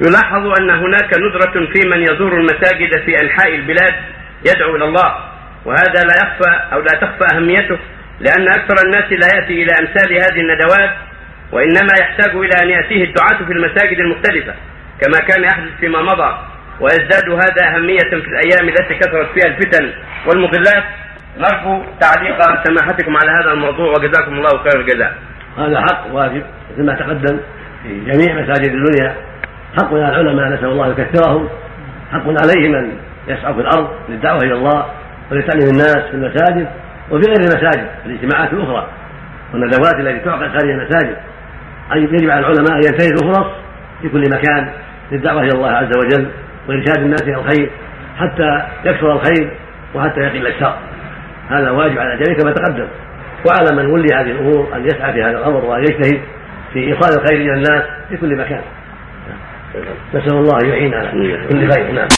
يلاحظ أن هناك ندرة في من يزور المساجد في أنحاء البلاد يدعو إلى الله وهذا لا يخفى أو لا تخفى أهميته لأن أكثر الناس لا يأتي إلى أمثال هذه الندوات وإنما يحتاج إلى أن يأتيه الدعاة في المساجد المختلفة كما كان يحدث فيما مضى ويزداد هذا أهمية في الأيام التي كثرت فيها الفتن والمضلات نرجو تعليق سماحتكم على هذا الموضوع وجزاكم الله خير الجزاء. هذا حق واجب مثل ما تقدم في جميع مساجد الدنيا حق على العلماء نسأل الله يكثرهم حق عليهم أن يسعوا في الأرض للدعوة إلى الله ولتعليم الناس في المساجد وفي غير المساجد الاجتماعات الأخرى والندوات التي تعقد خارج المساجد. أي يجب على العلماء أن ينتهزوا فرص في كل مكان للدعوة إلى الله عز وجل وإرشاد الناس إلى الخير حتى يكثر الخير وحتى يقل الشر. هذا واجب على الجميع كما تقدم. وعلى من ولي هذه الأمور أن يسعى في هذا الأمر وأن يجتهد في إيصال الخير إلى الناس في كل مكان. نسأل الله أن يعين على كل خير نعم.